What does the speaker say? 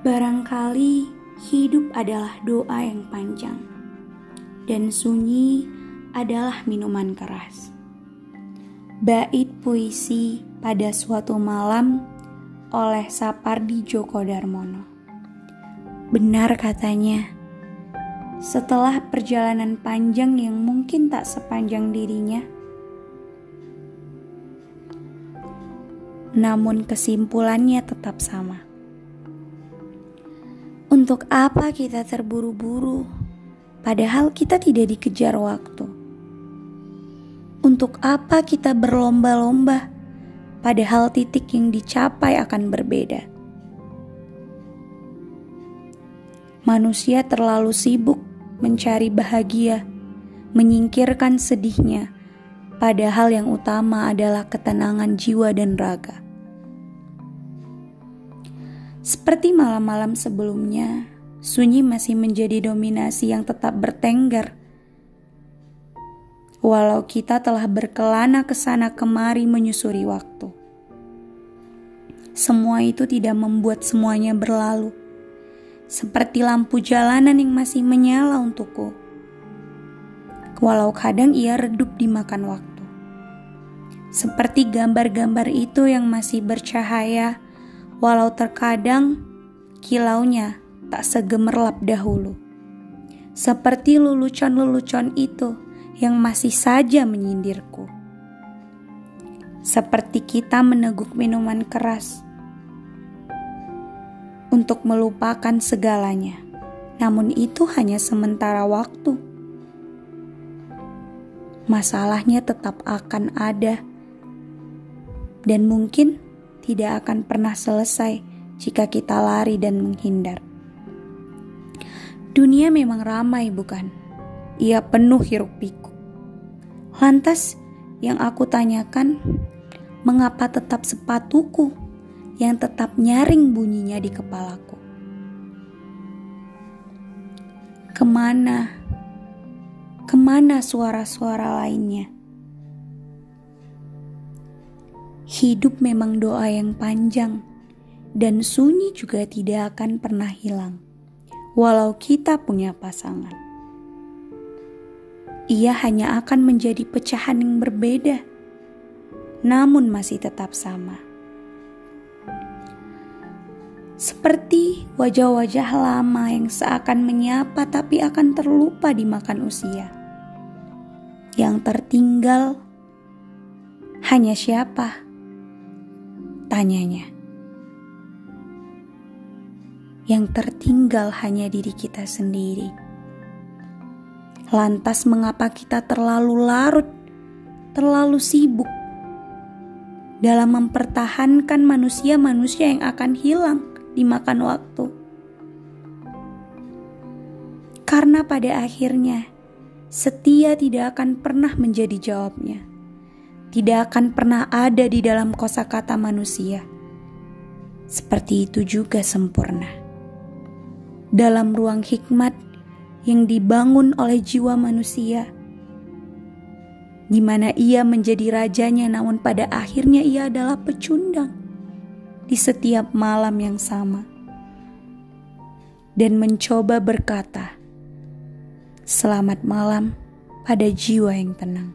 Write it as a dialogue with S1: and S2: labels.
S1: Barangkali hidup adalah doa yang panjang, dan sunyi adalah minuman keras. Bait puisi pada suatu malam oleh Sapardi Djoko Darmono. Benar katanya, setelah perjalanan panjang yang mungkin tak sepanjang dirinya, namun kesimpulannya tetap sama untuk apa kita terburu-buru, padahal kita tidak dikejar waktu? Untuk apa kita berlomba-lomba, padahal titik yang dicapai akan berbeda? Manusia terlalu sibuk mencari bahagia, menyingkirkan sedihnya, padahal yang utama adalah ketenangan jiwa dan raga. Seperti malam-malam sebelumnya, sunyi masih menjadi dominasi yang tetap bertengger. Walau kita telah berkelana ke sana kemari menyusuri waktu. Semua itu tidak membuat semuanya berlalu. Seperti lampu jalanan yang masih menyala untukku. Walau kadang ia redup dimakan waktu. Seperti gambar-gambar itu yang masih bercahaya, walau terkadang kilaunya tak segemerlap dahulu. Seperti lelucon-lelucon itu yang masih saja menyindirku. Seperti kita meneguk minuman keras untuk melupakan segalanya. Namun itu hanya sementara waktu. Masalahnya tetap akan ada. Dan mungkin tidak akan pernah selesai jika kita lari dan menghindar. Dunia memang ramai, bukan? Ia penuh hiruk-pikuk. Lantas, yang aku tanyakan, mengapa tetap sepatuku yang tetap nyaring bunyinya di kepalaku? Ke mana? Ke mana suara-suara lainnya? Hidup memang doa yang panjang, dan sunyi juga tidak akan pernah hilang, walau kita punya pasangan. Ia hanya akan menjadi pecahan yang berbeda, namun masih tetap sama. Seperti wajah-wajah lama yang seakan menyapa tapi akan terlupa dimakan usia. Yang tertinggal hanya siapa? Tanyanya. Yang tertinggal hanya diri kita sendiri. Lantas, mengapa kita terlalu larut, terlalu sibuk dalam mempertahankan manusia-manusia yang akan hilang dimakan waktu? Karena pada akhirnya setia tidak akan pernah menjadi jawabnya tidak akan pernah ada di dalam kosakata manusia. Seperti itu juga sempurna. Dalam ruang hikmat yang dibangun oleh jiwa manusia, di mana ia menjadi rajanya, namun pada akhirnya ia adalah pecundang di setiap malam yang sama, dan mencoba berkata, "Selamat malam pada jiwa yang tenang."